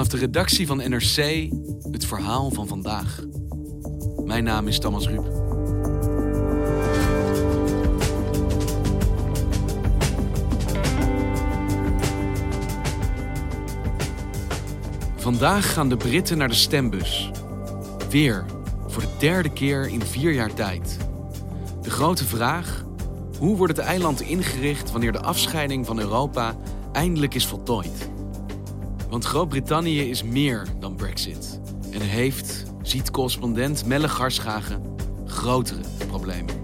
Vanaf de redactie van NRC het verhaal van vandaag. Mijn naam is Thomas Ruip. Vandaag gaan de Britten naar de stembus. Weer, voor de derde keer in vier jaar tijd. De grote vraag: hoe wordt het eiland ingericht wanneer de afscheiding van Europa eindelijk is voltooid? Want Groot-Brittannië is meer dan Brexit en heeft, ziet correspondent Melle Garschagen, grotere problemen.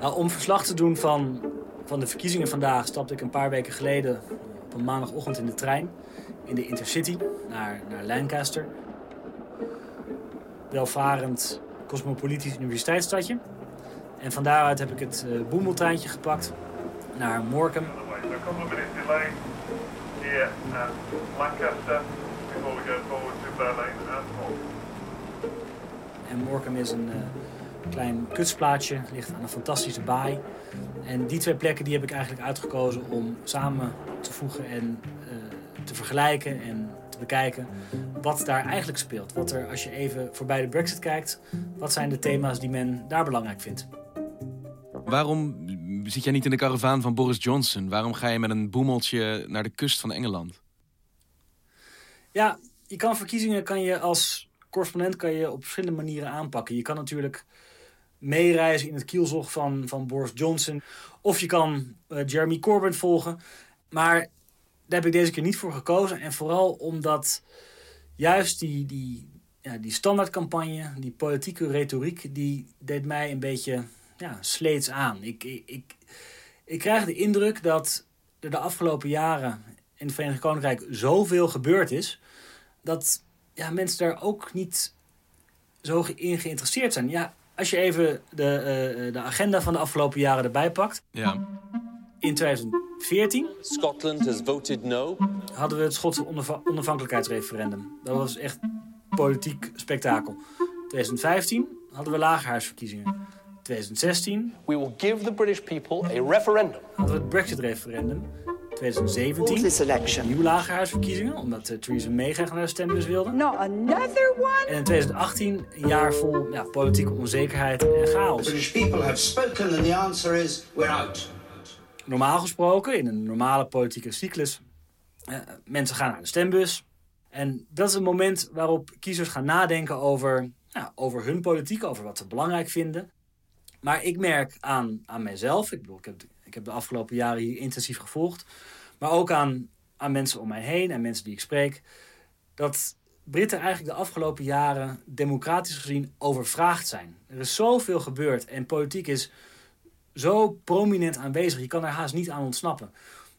Nou, om verslag te doen van, van de verkiezingen vandaag stapte ik een paar weken geleden op een maandagochtend in de trein in de Intercity naar, naar Lancaster. Welvarend cosmopolitisch universiteitsstadje. En van daaruit heb ik het uh, boemeltreintje gepakt naar Morecambe. Delay here at Lancaster before we go forward to Berlin. En Morecambe is een uh, klein kutsplaatsje, ligt aan een fantastische baai. En die twee plekken die heb ik eigenlijk uitgekozen om samen te voegen en uh, te vergelijken en te bekijken wat daar eigenlijk speelt. Wat er, als je even voorbij de Brexit kijkt, wat zijn de thema's die men daar belangrijk vindt. Waarom zit jij niet in de karavaan van Boris Johnson? Waarom ga je met een boemeltje naar de kust van Engeland? Ja, je kan verkiezingen kan je als correspondent kan je op verschillende manieren aanpakken. Je kan natuurlijk meereizen in het kielzog van, van Boris Johnson. Of je kan uh, Jeremy Corbyn volgen. Maar daar heb ik deze keer niet voor gekozen. En vooral omdat juist die, die, ja, die standaardcampagne, die politieke retoriek, die deed mij een beetje ja, sleets aan. Ik, ik, ik, ik krijg de indruk dat er de afgelopen jaren in het Verenigd Koninkrijk zoveel gebeurd is, dat ja, mensen daar ook niet zo in geïnteresseerd zijn. Ja, als je even de, uh, de agenda van de afgelopen jaren erbij pakt. Ja. In 2014 Scotland has voted no. hadden we het Schotse onaf onafhankelijkheidsreferendum. Dat was echt politiek spektakel. 2015 hadden we lagerhuisverkiezingen. 2016 We will give the British people a referendum. hadden we het Brexit-referendum. 2017 nieuwe lagerhuisverkiezingen, omdat uh, Theresa May graag naar de stembus wilde. Not another one? En in 2018 een jaar vol ja, politieke onzekerheid en chaos. The British people have spoken and the answer is we're out. Normaal gesproken, in een normale politieke cyclus, uh, mensen gaan naar de stembus. En dat is een moment waarop kiezers gaan nadenken over, over hun politiek, over wat ze belangrijk vinden. Maar ik merk aan, aan mijzelf, ik bedoel, ik heb, ik heb de afgelopen jaren hier intensief gevolgd, maar ook aan, aan mensen om mij heen en mensen die ik spreek, dat Britten eigenlijk de afgelopen jaren democratisch gezien overvraagd zijn. Er is zoveel gebeurd en politiek is zo prominent aanwezig, je kan er haast niet aan ontsnappen.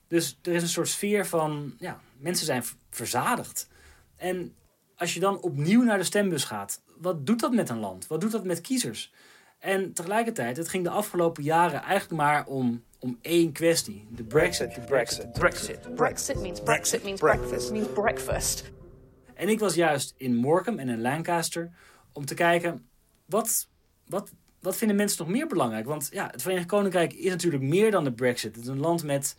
Dus er is een soort sfeer van, ja, mensen zijn verzadigd. En als je dan opnieuw naar de stembus gaat, wat doet dat met een land? Wat doet dat met kiezers? En tegelijkertijd, het ging de afgelopen jaren eigenlijk maar om, om één kwestie. De Brexit, de Brexit, de Brexit. Brexit means Brexit means breakfast means breakfast. En ik was juist in Morecambe en in Lancaster om te kijken, wat, wat, wat vinden mensen nog meer belangrijk? Want ja, het Verenigd Koninkrijk is natuurlijk meer dan de Brexit. Het is een land met,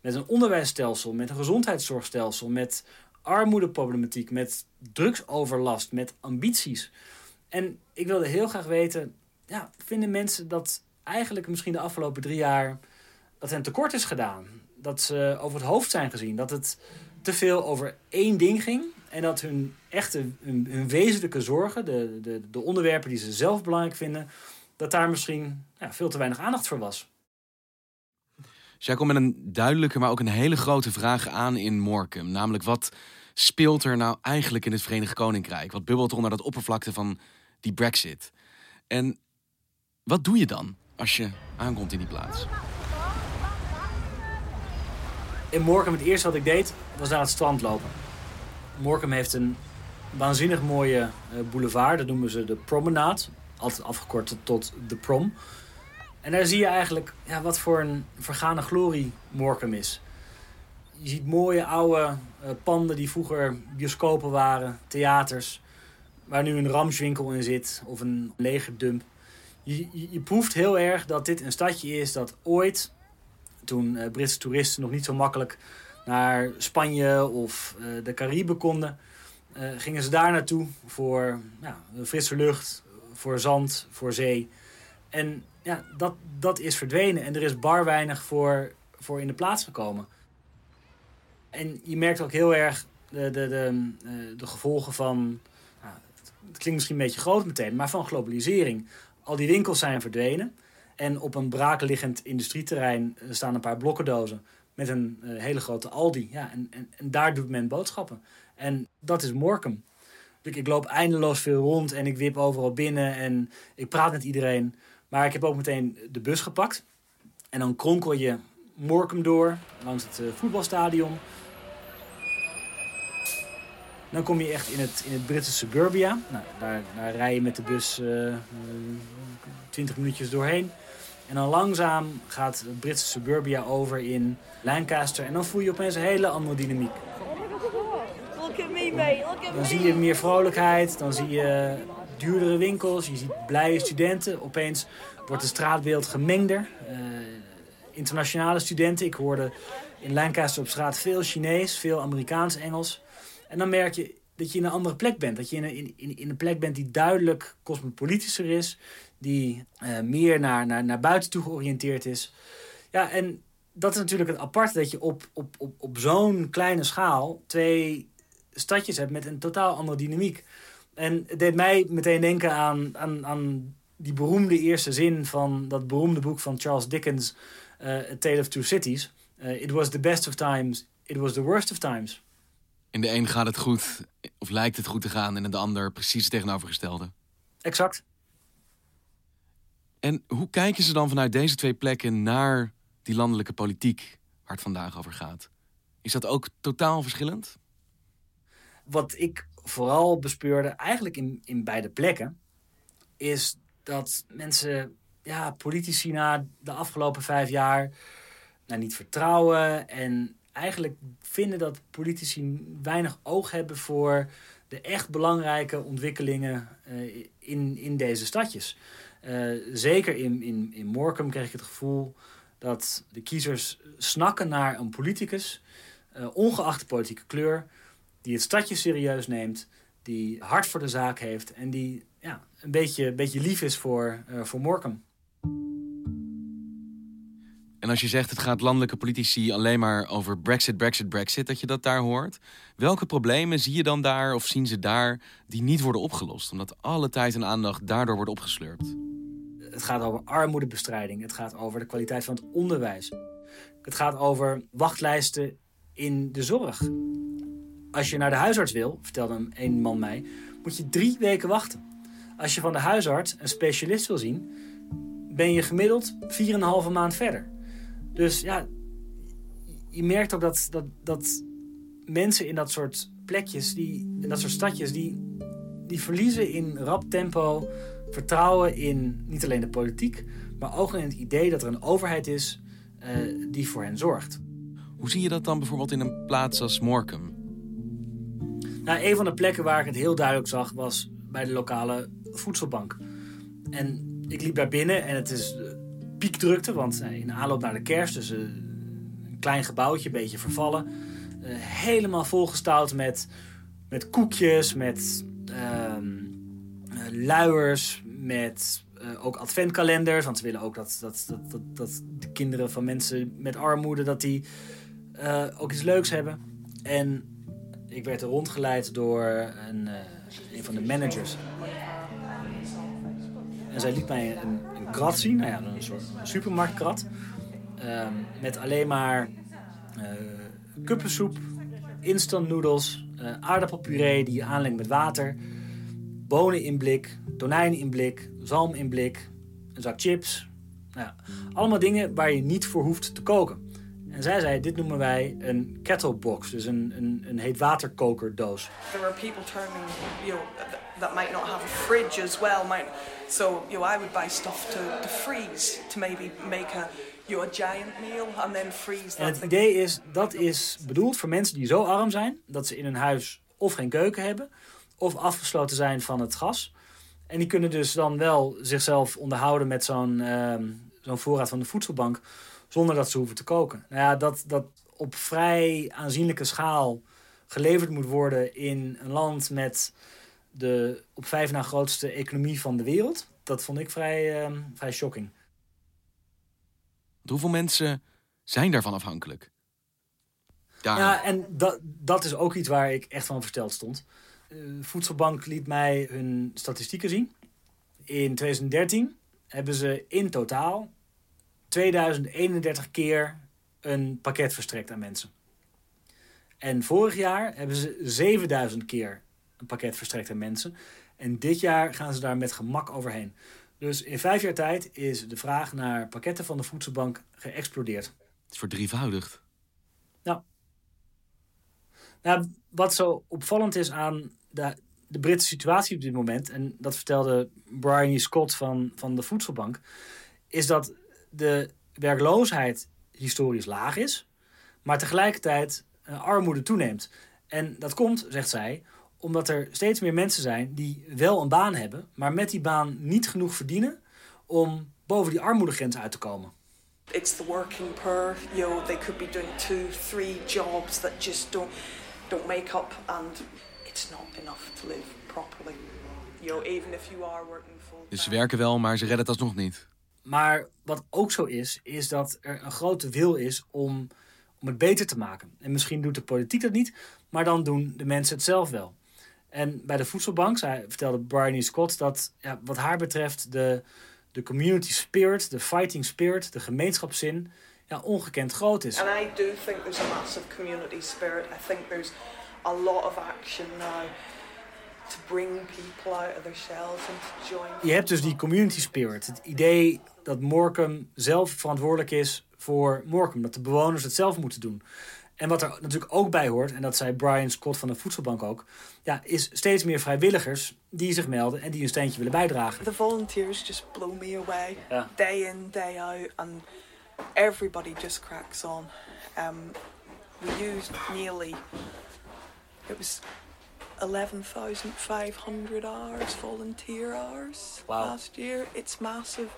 met een onderwijsstelsel, met een gezondheidszorgstelsel, met armoedeproblematiek, met drugsoverlast, met ambities. En ik wilde heel graag weten, ja, vinden mensen dat eigenlijk misschien de afgelopen drie jaar dat hen tekort is gedaan? Dat ze over het hoofd zijn gezien, dat het te veel over één ding ging en dat hun echte, hun, hun wezenlijke zorgen, de, de, de onderwerpen die ze zelf belangrijk vinden, dat daar misschien ja, veel te weinig aandacht voor was. Dus jij komt met een duidelijke, maar ook een hele grote vraag aan in Morecambe. Namelijk, wat speelt er nou eigenlijk in het Verenigd Koninkrijk? Wat bubbelt er onder dat oppervlakte van die Brexit? En wat doe je dan als je aankomt in die plaats? In Morecambe, het eerste wat ik deed, was naar het strand lopen. Morecambe heeft een waanzinnig mooie uh, boulevard, dat noemen ze de Promenade. Altijd afgekort tot de Prom. En daar zie je eigenlijk ja, wat voor een vergane glorie Morecambe is. je ziet mooie oude uh, panden die vroeger bioscopen waren, theaters, waar nu een ramswinkel in zit of een legerdump. Je, je, je, proeft heel erg dat dit een stadje is dat ooit, toen uh, Britse toeristen nog niet zo makkelijk naar Spanje of uh, de Cariben konden, gingen ze daar naartoe voor ja, frisse lucht, voor zand, voor zee. En ja, dat, dat is verdwenen en er is bar weinig voor, voor in de plaats gekomen. En je merkt ook heel erg de, de, de, eh, de gevolgen van, nou, het klinkt misschien een beetje groot meteen, maar van globalisering. Al die winkels zijn verdwenen. En op een braakliggend industrieterrein staan een paar blokkendozen met een uh, hele grote Aldi. Ja, en, en, en, daar doet men boodschappen. En dat is Morkum. Ik, ik loop eindeloos veel rond en ik wip overal binnen en ik praat met iedereen. Maar ik heb ook meteen de bus gepakt. En dan kronkel je Morkum door langs het uh, voetbalstadion. Dan kom je echt in het, in het Britse suburbia. Nou, daar, daar rij je met de bus uh, uh, 20 minuutjes doorheen. En dan langzaam gaat het Britse suburbia over in Lancaster. En dan voel je opeens een hele andere dynamiek. Look at me, mate. Look at Dan zie je meer vrolijkheid, dan zie je duurdere winkels, je ziet blije studenten. Opeens wordt het straatbeeld gemengder. Uh, internationale studenten. Ik hoorde in Lancaster op straat veel Chinees, veel Amerikaans, Engels. En dan merk je dat je in een andere plek bent. Dat je in een, in, in een plek bent die duidelijk cosmopolitischer is. Die uh, meer naar, naar, naar buiten toe georiënteerd is. Ja, en dat is natuurlijk het aparte dat je op, op, op, op zo'n kleine schaal twee stadjes hebt met een totaal andere dynamiek. En het deed mij meteen denken aan, aan, aan die beroemde eerste zin van dat beroemde boek van Charles Dickens, uh, A Tale of Two Cities. Uh, it was the best of times, it was the worst of times. In de een gaat het goed, of lijkt het goed te gaan, en in de ander precies het tegenovergestelde. Exact. En hoe kijken ze dan vanuit deze twee plekken naar die landelijke politiek waar het vandaag over gaat? Is dat ook totaal verschillend? Wat ik vooral bespeurde, eigenlijk in, in beide plekken, is dat mensen, ja, politici na de afgelopen vijf jaar, nou, niet vertrouwen en eigenlijk vinden dat politici weinig oog hebben voor de echt belangrijke ontwikkelingen uh, in, in deze stadjes. Uh, zeker in, in, in Morecambe kreeg ik het gevoel dat de kiezers snakken naar een politicus, uh, ongeacht de politieke kleur, die het stadje serieus neemt, die hart voor de zaak heeft en die ja, een beetje, een beetje lief is voor, uh, voor Morecambe. En als je zegt het gaat landelijke politici alleen maar over Brexit, Brexit, Brexit, dat je dat daar hoort. Welke problemen zie je dan daar of zien ze daar die niet worden opgelost? Omdat alle tijd en aandacht daardoor wordt opgeslurpt. Het gaat over armoedebestrijding. Het gaat over de kwaliteit van het onderwijs. Het gaat over wachtlijsten in de zorg. Als je naar de huisarts wil, vertelde een man mij, moet je drie weken wachten. Als je van de huisarts een specialist wil zien, ben je gemiddeld 4,5 maand verder. Dus ja, je merkt ook dat, dat, dat mensen in dat soort plekjes, die, in dat soort stadjes, die, die verliezen in rap tempo vertrouwen in niet alleen de politiek, maar ook in het idee dat er een overheid is uh, die voor hen zorgt. Hoe zie je dat dan bijvoorbeeld in een plaats als Morecambe? Nou, een van de plekken waar ik het heel duidelijk zag was bij de lokale voedselbank. En ik liep daar binnen en het is piekdrukte, want eh, in aanloop naar de kerst, dus een klein gebouwtje, een beetje vervallen, uh, helemaal volgestouwd met, met koekjes, met uh, luiers, met ook adventkalenders, want ze willen ook dat, dat, dat, dat, dat de kinderen van mensen met armoede, dat die ook iets leuks hebben. En ik werd er rondgeleid door een, een van de managers. En zij liet mij een, krat zien, nou ja, een soort supermarktkrat. Uh, met alleen maar uh, kuppensoep, instant uh, aardappelpuree die je aanlengt met water, bonen in blik, tonijn in blik, zalm in blik, een zak chips. Nou ja, allemaal dingen waar je niet voor hoeft te koken. En zij zei, dit noemen wij een kettlebox, dus een, een, een heetwaterkokerdoos. There are people turning, you know, th- that might not have a fridge as well. Might, so, you know, I would buy stuff to, to freeze, to maybe make a, you know, a giant meal and then freeze En that. het idee is, dat is bedoeld voor mensen die zo arm zijn dat ze in hun huis of geen keuken hebben of afgesloten zijn van het gas. En die kunnen dus dan wel zichzelf onderhouden met zo'n ehm, zo'n voorraad van de voedselbank zonder dat ze hoeven te koken. Nou ja, dat dat op vrij aanzienlijke schaal geleverd moet worden in een land met de op vijf na grootste economie van de wereld. Dat vond ik vrij, ehm, vrij shocking. Hoeveel mensen zijn daarvan afhankelijk? Daar. Ja, en dat, dat is ook iets waar ik echt van versteld stond. Eh, Voedselbank liet mij hun statistieken zien. In 2013 hebben ze in totaal 2031 keer een pakket verstrekt aan mensen. En vorig jaar hebben ze 7000 keer een pakket verstrekt aan mensen. En dit jaar gaan ze daar met gemak overheen. Dus in vijf jaar tijd is de vraag naar pakketten van de voedselbank geëxplodeerd. Het is verdrievoudigd. Nou, wat zo opvallend is aan de, de Britse situatie op dit moment, en dat vertelde Brian. Scott van, van de Voedselbank, is dat de werkloosheid historisch laag is, maar tegelijkertijd eh, armoede toeneemt. En dat komt, zegt zij, omdat er steeds meer mensen zijn die wel een baan hebben, maar met die baan niet genoeg verdienen om boven die armoedegrens uit te komen. It's the working poor, you know, they could be doing two, three jobs that just don't, don't make up and it's not enough to live properly. You know, even if you are working full Dus ze werken wel, maar ze redden het alsnog niet. Maar wat ook zo is, is dat er een grote wil is om, om het beter te maken. En misschien doet de politiek dat niet, maar dan doen de mensen het zelf wel. En bij de voedselbank zei, vertelde E. Scott dat ja, wat haar betreft de, de community spirit, de fighting spirit, de gemeenschapszin, ja, ongekend groot is. And I do think there's a massive community spirit. I think there's a lot of action now to bring people out of their shells and to join. Je hebt dus die community spirit. Het idee dat Morecambe zelf verantwoordelijk is voor Morecambe. Dat de bewoners het zelf moeten doen. En wat er natuurlijk ook bij hoort, en dat zei Brian Scott van de Voedselbank ook, ja, is steeds meer vrijwilligers die zich melden en die een steentje willen bijdragen. The volunteers just blow me away, day in, day out, and everybody just cracks on. Um, we used nearly, it was 11,500 hours, volunteer hours Wow. last year. It's massive.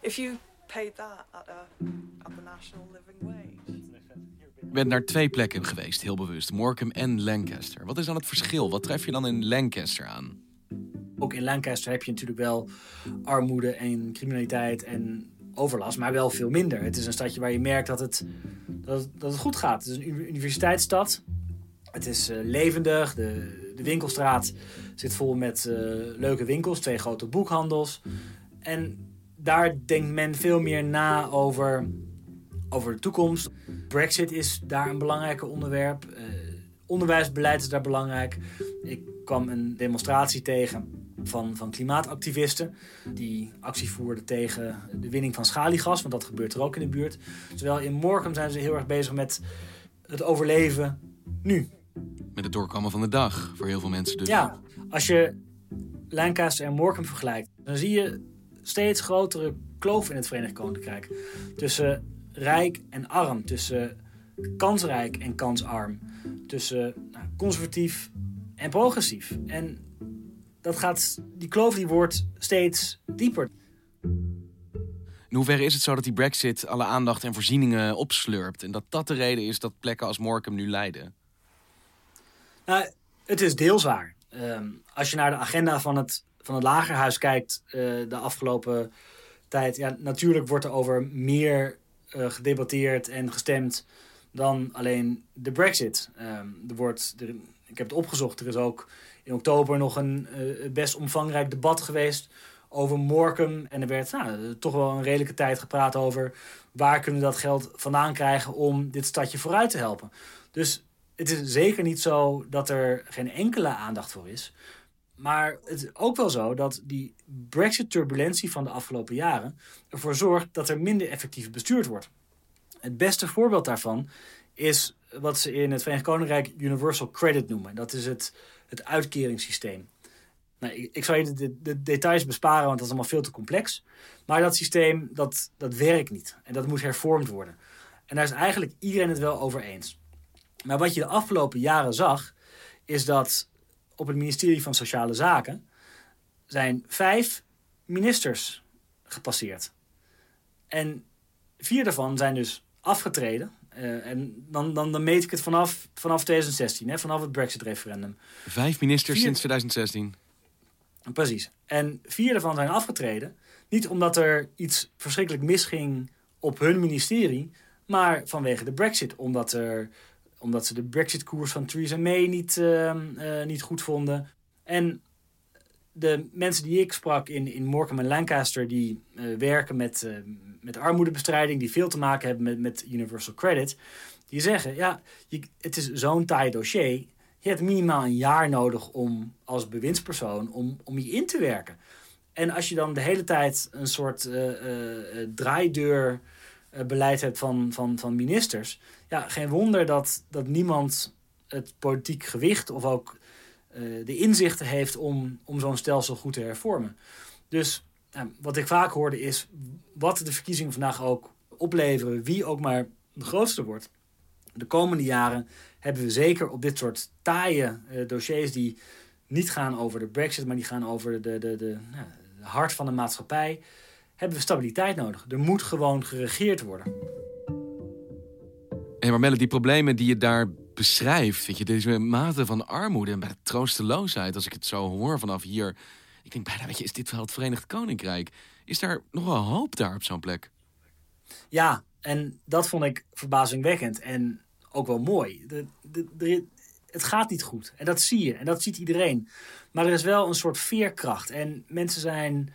If you paid that at, a, at the national living wage. Ik ben naar twee plekken geweest, heel bewust. Morecambe en Lancaster. Wat is dan het verschil? Wat tref je dan in Lancaster aan? Ook in Lancaster heb je natuurlijk wel armoede en criminaliteit en overlast, maar wel veel minder. Het is een stadje waar je merkt dat het, dat het, dat het goed gaat. Het is een uni- universiteitsstad. Het is eh, levendig. De, de winkelstraat zit vol met eh, leuke winkels, twee grote boekhandels. En daar denkt men veel meer na over, over de toekomst. Brexit is daar een belangrijk onderwerp. Eh, onderwijsbeleid is daar belangrijk. Ik kwam een demonstratie tegen van, van klimaatactivisten. Die actie voerden tegen de winning van schaliegas. Want dat gebeurt er ook in de buurt. Terwijl in Morecambe zijn ze heel erg bezig met het overleven nu. Met het doorkomen van de dag, voor heel veel mensen dus. Ja, als je Lancaster en Morecambe vergelijkt, dan zie je steeds grotere kloof in het Verenigd Koninkrijk. Tussen rijk en arm, tussen kansrijk en kansarm, tussen nou, conservatief en progressief. En dat gaat, die kloof die wordt steeds dieper. In hoeverre is het zo dat die brexit alle aandacht en voorzieningen opslurpt... en dat dat de reden is dat plekken als Morecambe nu lijden? Nou, het is deels waar. Ehm, als je naar de agenda van het, van het lagerhuis kijkt eh, de afgelopen tijd... Ja, natuurlijk wordt er over meer eh, gedebatteerd en gestemd dan alleen de brexit. Ehm, er wordt, ik heb het opgezocht, er is ook in oktober nog een eh, best omvangrijk debat geweest over Morecambe. En er werd nou, toch wel een redelijke tijd gepraat over... waar kunnen we dat geld vandaan krijgen om dit stadje vooruit te helpen. Dus het is zeker niet zo dat er geen enkele aandacht voor is. Maar het is ook wel zo dat die Brexit-turbulentie van de afgelopen jaren ervoor zorgt dat er minder effectief bestuurd wordt. Het beste voorbeeld daarvan is wat ze in het Verenigd Koninkrijk Universal Credit noemen. Dat is het, het uitkeringssysteem. Nou, ik, zal je de, de, de details besparen, want dat is allemaal veel te complex. Maar dat systeem, dat, dat werkt niet. En dat moet hervormd worden. En daar is eigenlijk iedereen het wel over eens. Maar wat je de afgelopen jaren zag, is dat op het ministerie van Sociale Zaken zijn vijf ministers gepasseerd. En vier daarvan zijn dus afgetreden. Eh, en dan, dan, dan meet ik het vanaf, vanaf 2016, hè, vanaf het Brexit-referendum. Vijf ministers Vier- sinds 2016. Precies. En vier daarvan zijn afgetreden. Niet omdat er iets verschrikkelijk misging op hun ministerie, maar vanwege de Brexit. Omdat, er, omdat ze de Brexit-koers van Theresa May niet, ehm, eh, niet goed vonden. En de mensen die ik sprak in, in Morecambe en Lancaster, die eh, werken met, eh, met armoedebestrijding, die veel te maken hebben met, met Universal Credit, die zeggen: ja, je, het is zo'n taai dossier. Je hebt minimaal een jaar nodig om als bewindspersoon om, om je in te werken. En als je dan de hele tijd een soort draaideur beleid hebt van, van, van ministers. Ja, geen wonder dat, dat niemand het politiek gewicht of ook eh, de inzichten heeft om, om zo'n stelsel goed te hervormen. Dus wat ik vaak hoorde is, wat de verkiezingen vandaag ook opleveren, wie ook maar de grootste wordt. De komende jaren hebben we zeker op dit soort taaie eh, dossiers die niet gaan over de brexit, maar die gaan over de, de, de, nou, de hart van de maatschappij, hebben we stabiliteit nodig. Er moet gewoon geregeerd worden. Hé, maar Melle, die problemen die je daar beschrijft, weet je, deze mate van armoede en bij de troosteloosheid, als ik het zo hoor vanaf hier, ik denk bijna, weet je, is dit wel het Verenigd Koninkrijk? Is daar nog wel hoop daar op zo'n plek? Ja, en dat vond ik verbazingwekkend en ook wel mooi. De, de, de- het gaat niet goed en dat zie je en dat ziet iedereen. Maar er is wel een soort veerkracht en mensen zijn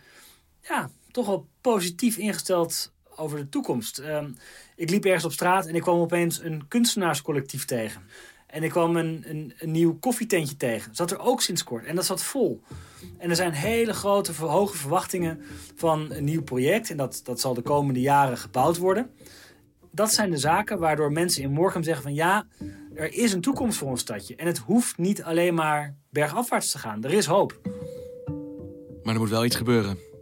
ja, toch wel positief ingesteld over de toekomst. Ehm, ik liep ergens op straat en ik kwam opeens een kunstenaarscollectief tegen. En ik kwam een, een, nieuw koffietentje tegen. Zat er ook sinds kort. En dat zat vol. En er zijn hele grote, hoge verwachtingen van een nieuw project. En dat, dat zal de komende jaren gebouwd worden. Dat zijn de zaken waardoor mensen in Morgen zeggen van ja, er is een toekomst voor ons stadje. En het hoeft niet alleen maar bergafwaarts te gaan. Er is hoop. Maar er moet wel iets gebeuren.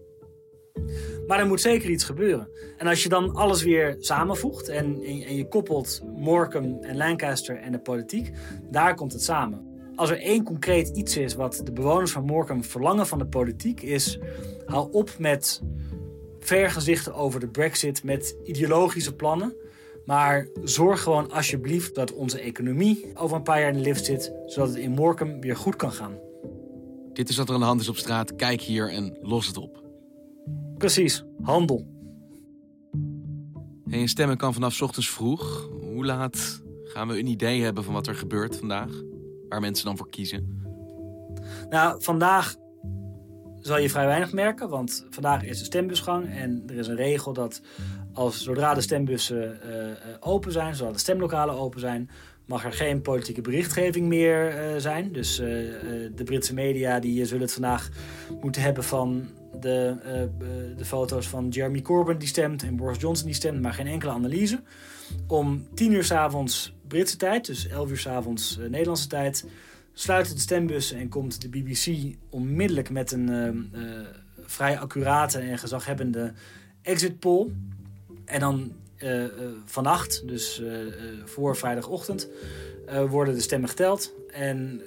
Maar er moet zeker iets gebeuren. En als je dan alles weer samenvoegt en, en, je koppelt Morecambe en Lancaster en de politiek, daar komt het samen. Als er één concreet iets is wat de bewoners van Morecambe verlangen van de politiek, is hou op met vergezichten over de brexit, met ideologische plannen. Maar zorg gewoon alsjeblieft dat onze economie over een paar jaar in de lift zit, zodat het in Morecambe weer goed kan gaan. Dit is wat er aan de hand is op straat. Kijk hier en los het op. Precies, handel. En stemmen kan vanaf ochtends vroeg. Hoe laat gaan we een idee hebben van wat er gebeurt vandaag? Waar mensen dan voor kiezen? Nou, vandaag zal je vrij weinig merken, want vandaag is de stembusgang. En er is een regel dat als zodra de stembussen eh, eh, open zijn, zodra de stemlokalen open zijn, mag er geen politieke berichtgeving meer eh, zijn. Dus de Britse media die zullen het vandaag moeten hebben van de, eh, de foto's van Jeremy Corbyn die stemt en Boris Johnson die stemt, maar geen enkele analyse. Om 10 uur 's avonds Britse tijd, dus 11 uur 's avonds eh, Nederlandse tijd, sluiten de stembussen en komt de BBC onmiddellijk met een eh, vrij accurate en gezaghebbende exit poll. En dan vannacht, dus voor vrijdagochtend, worden de stemmen geteld. En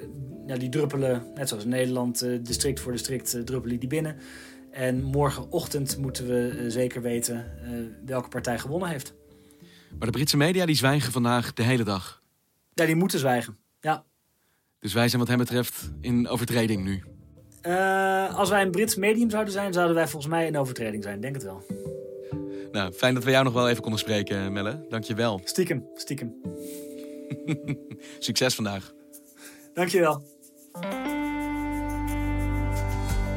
die druppelen, net zoals in Nederland, district voor district, druppelen die binnen. En morgenochtend moeten we eh, zeker weten eh, welke partij gewonnen heeft. Maar de Britse media die zwijgen vandaag de hele dag. Ja, die moeten zwijgen. Ja. Dus wij zijn wat hem betreft in overtreding nu. Eh, als wij een Brits medium zouden zijn, zouden wij volgens mij in overtreding zijn. Denk het wel. Nou, fijn dat we jou nog wel even konden spreken, Melle. Dank je wel. Stiekem, stiekem. Succes vandaag. Dankjewel.